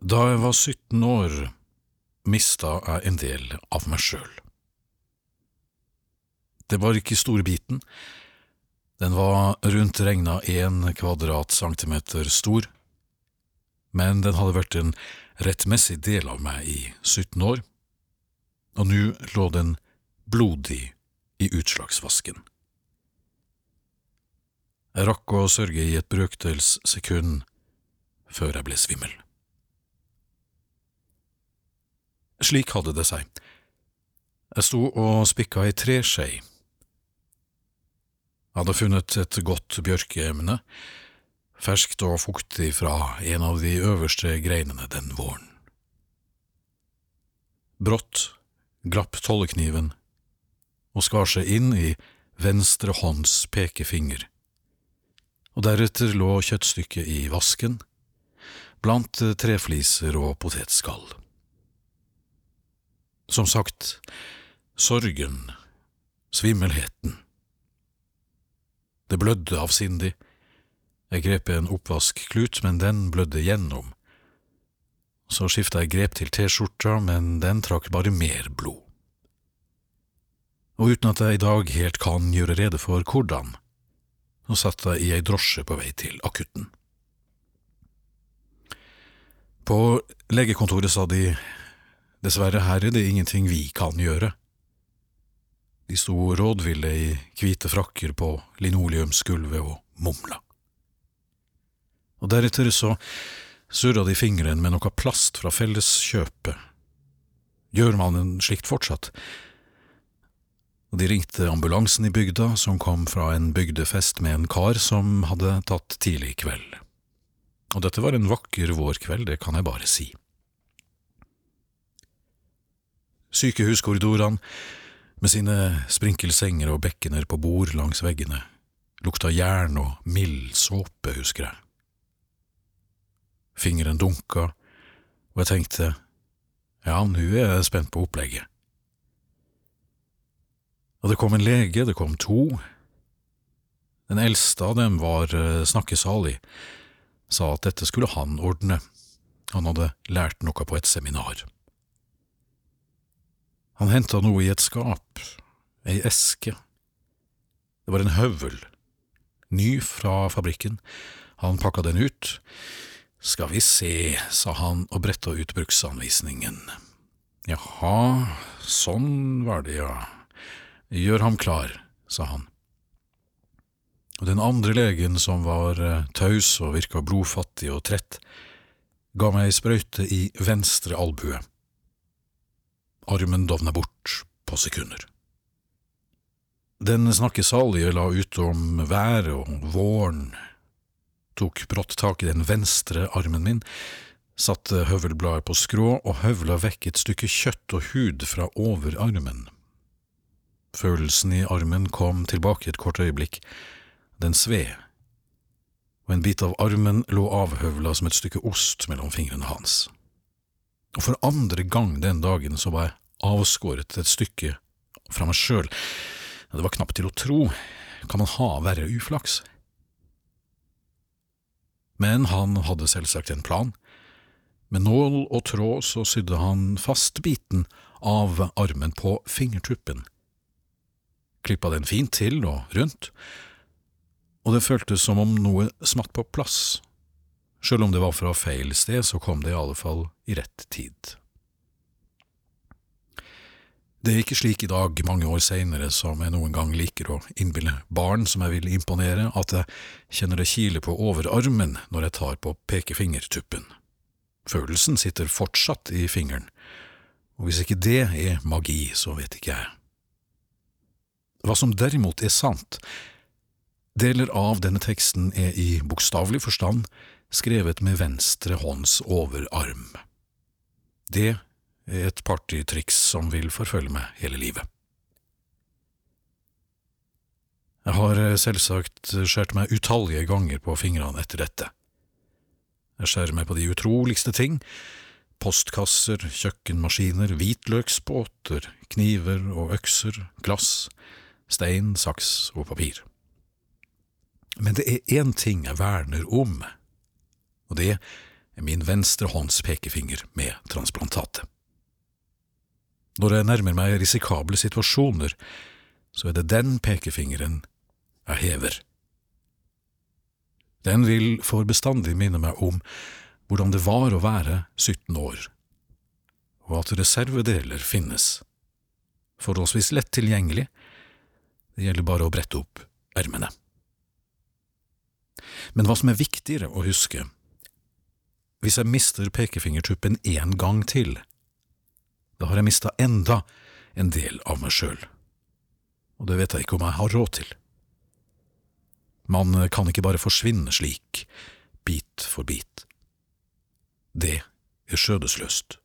Da jeg var 17 år, mista jeg en del av meg sjøl. Det var ikke store biten, den var rundt regna én kvadratcentimeter stor, men den hadde vært en rettmessig del av meg i 17 år, og nå lå den blodig i utslagsvasken. Jeg rakk å sørge i et brøkdels sekund før jeg ble svimmel. Slik hadde det seg. Jeg sto og spikka ei treskje. Jeg hadde funnet et godt bjørkeemne, ferskt og fuktig fra en av de øverste greinene den våren. Brått glapp tollekniven og skar seg inn i venstre hånds pekefinger, og deretter lå kjøttstykket i vasken, blant trefliser og potetskall. Som sagt, sorgen, svimmelheten. Det blødde avsindig. Jeg grep en oppvaskklut, men den blødde gjennom. Så skifta jeg grep til T-skjorta, men den trakk bare mer blod. Og uten at jeg i dag helt kan gjøre rede for hvordan, så satt jeg i ei drosje på vei til akutten. På legekontoret sa de Dessverre, herre, det er ingenting vi kan gjøre. De sto rådville i hvite frakker på linoleumsgulvet og mumla. Og deretter så surra de fingeren med noe plast fra felleskjøpet. Gjør man en slikt fortsatt? Og de ringte ambulansen i bygda, som kom fra en bygdefest med en kar som hadde tatt tidlig kveld. Og dette var en vakker vårkveld, det kan jeg bare si. Sykehuskorridorene, med sine sprinkelsenger og bekkener på bord langs veggene, lukta jern og mild såpe, husker jeg. Fingeren dunka, og jeg tenkte, ja, nå er jeg spent på opplegget. Og det kom en lege, det kom to. Den eldste av dem var snakkesalig, sa at dette skulle han ordne, han hadde lært noe på et seminar. Han henta noe i et skap, ei eske. Det var en høvel, ny fra fabrikken. Han pakka den ut. Skal vi se, sa han og bretta ut bruksanvisningen. Jaha, sånn var det, ja. Gjør ham klar, sa han. Og den andre legen, som var taus og virka blodfattig og trett, ga meg ei sprøyte i venstre albue. Armen dovner bort på sekunder. Den snakkesalige la ut om været og våren, tok brått tak i den venstre armen min, satte høvelbladet på skrå og høvla vekk et stykke kjøtt og hud fra overarmen. Følelsen i armen kom tilbake et kort øyeblikk, den sved, og en bit av armen lå avhøvla som et stykke ost mellom fingrene hans. Og for andre gang den dagen så var jeg avskåret et stykke fra meg sjøl. Det var knapt til å tro. Kan man ha verre uflaks? Men han hadde selvsagt en plan. Med nål og tråd så sydde han fast biten av armen på fingertuppen. Klippa den fint til og rundt, og det føltes som om noe smatt på plass. Sjøl om det var fra feil sted, så kom det i alle fall i rett tid. Det er ikke slik i dag, mange år seinere, som jeg noen gang liker å innbille barn som jeg vil imponere, at jeg kjenner det kile på overarmen når jeg tar på pekefingertuppen. Følelsen sitter fortsatt i fingeren, og hvis ikke det er magi, så vet ikke jeg. Hva som derimot er sant, deler av denne teksten er i bokstavelig forstand skrevet med venstre hånds overarm. Det er et partytriks som vil forfølge meg hele livet. Jeg har eh, selvsagt skåret meg utallige ganger på fingrene etter dette. Jeg skjærer meg på de utroligste ting, postkasser, kjøkkenmaskiner, hvitløksbåter, kniver og økser, glass, stein, saks og papir. Men det er én ting jeg verner om, og det er min venstre hånds pekefinger med transplantatet. Når jeg nærmer meg risikable situasjoner, så er det den pekefingeren jeg hever. Den vil for bestandig minne meg om hvordan det var å være 17 år, og at reservedeler finnes, forholdsvis lett tilgjengelig, det gjelder bare å brette opp ermene. Men hva som er viktigere å huske, hvis jeg mister pekefingertuppen én gang til, da har jeg mista enda en del av meg sjøl, og det vet jeg ikke om jeg har råd til. Man kan ikke bare forsvinne slik, bit for bit. Det er skjødesløst.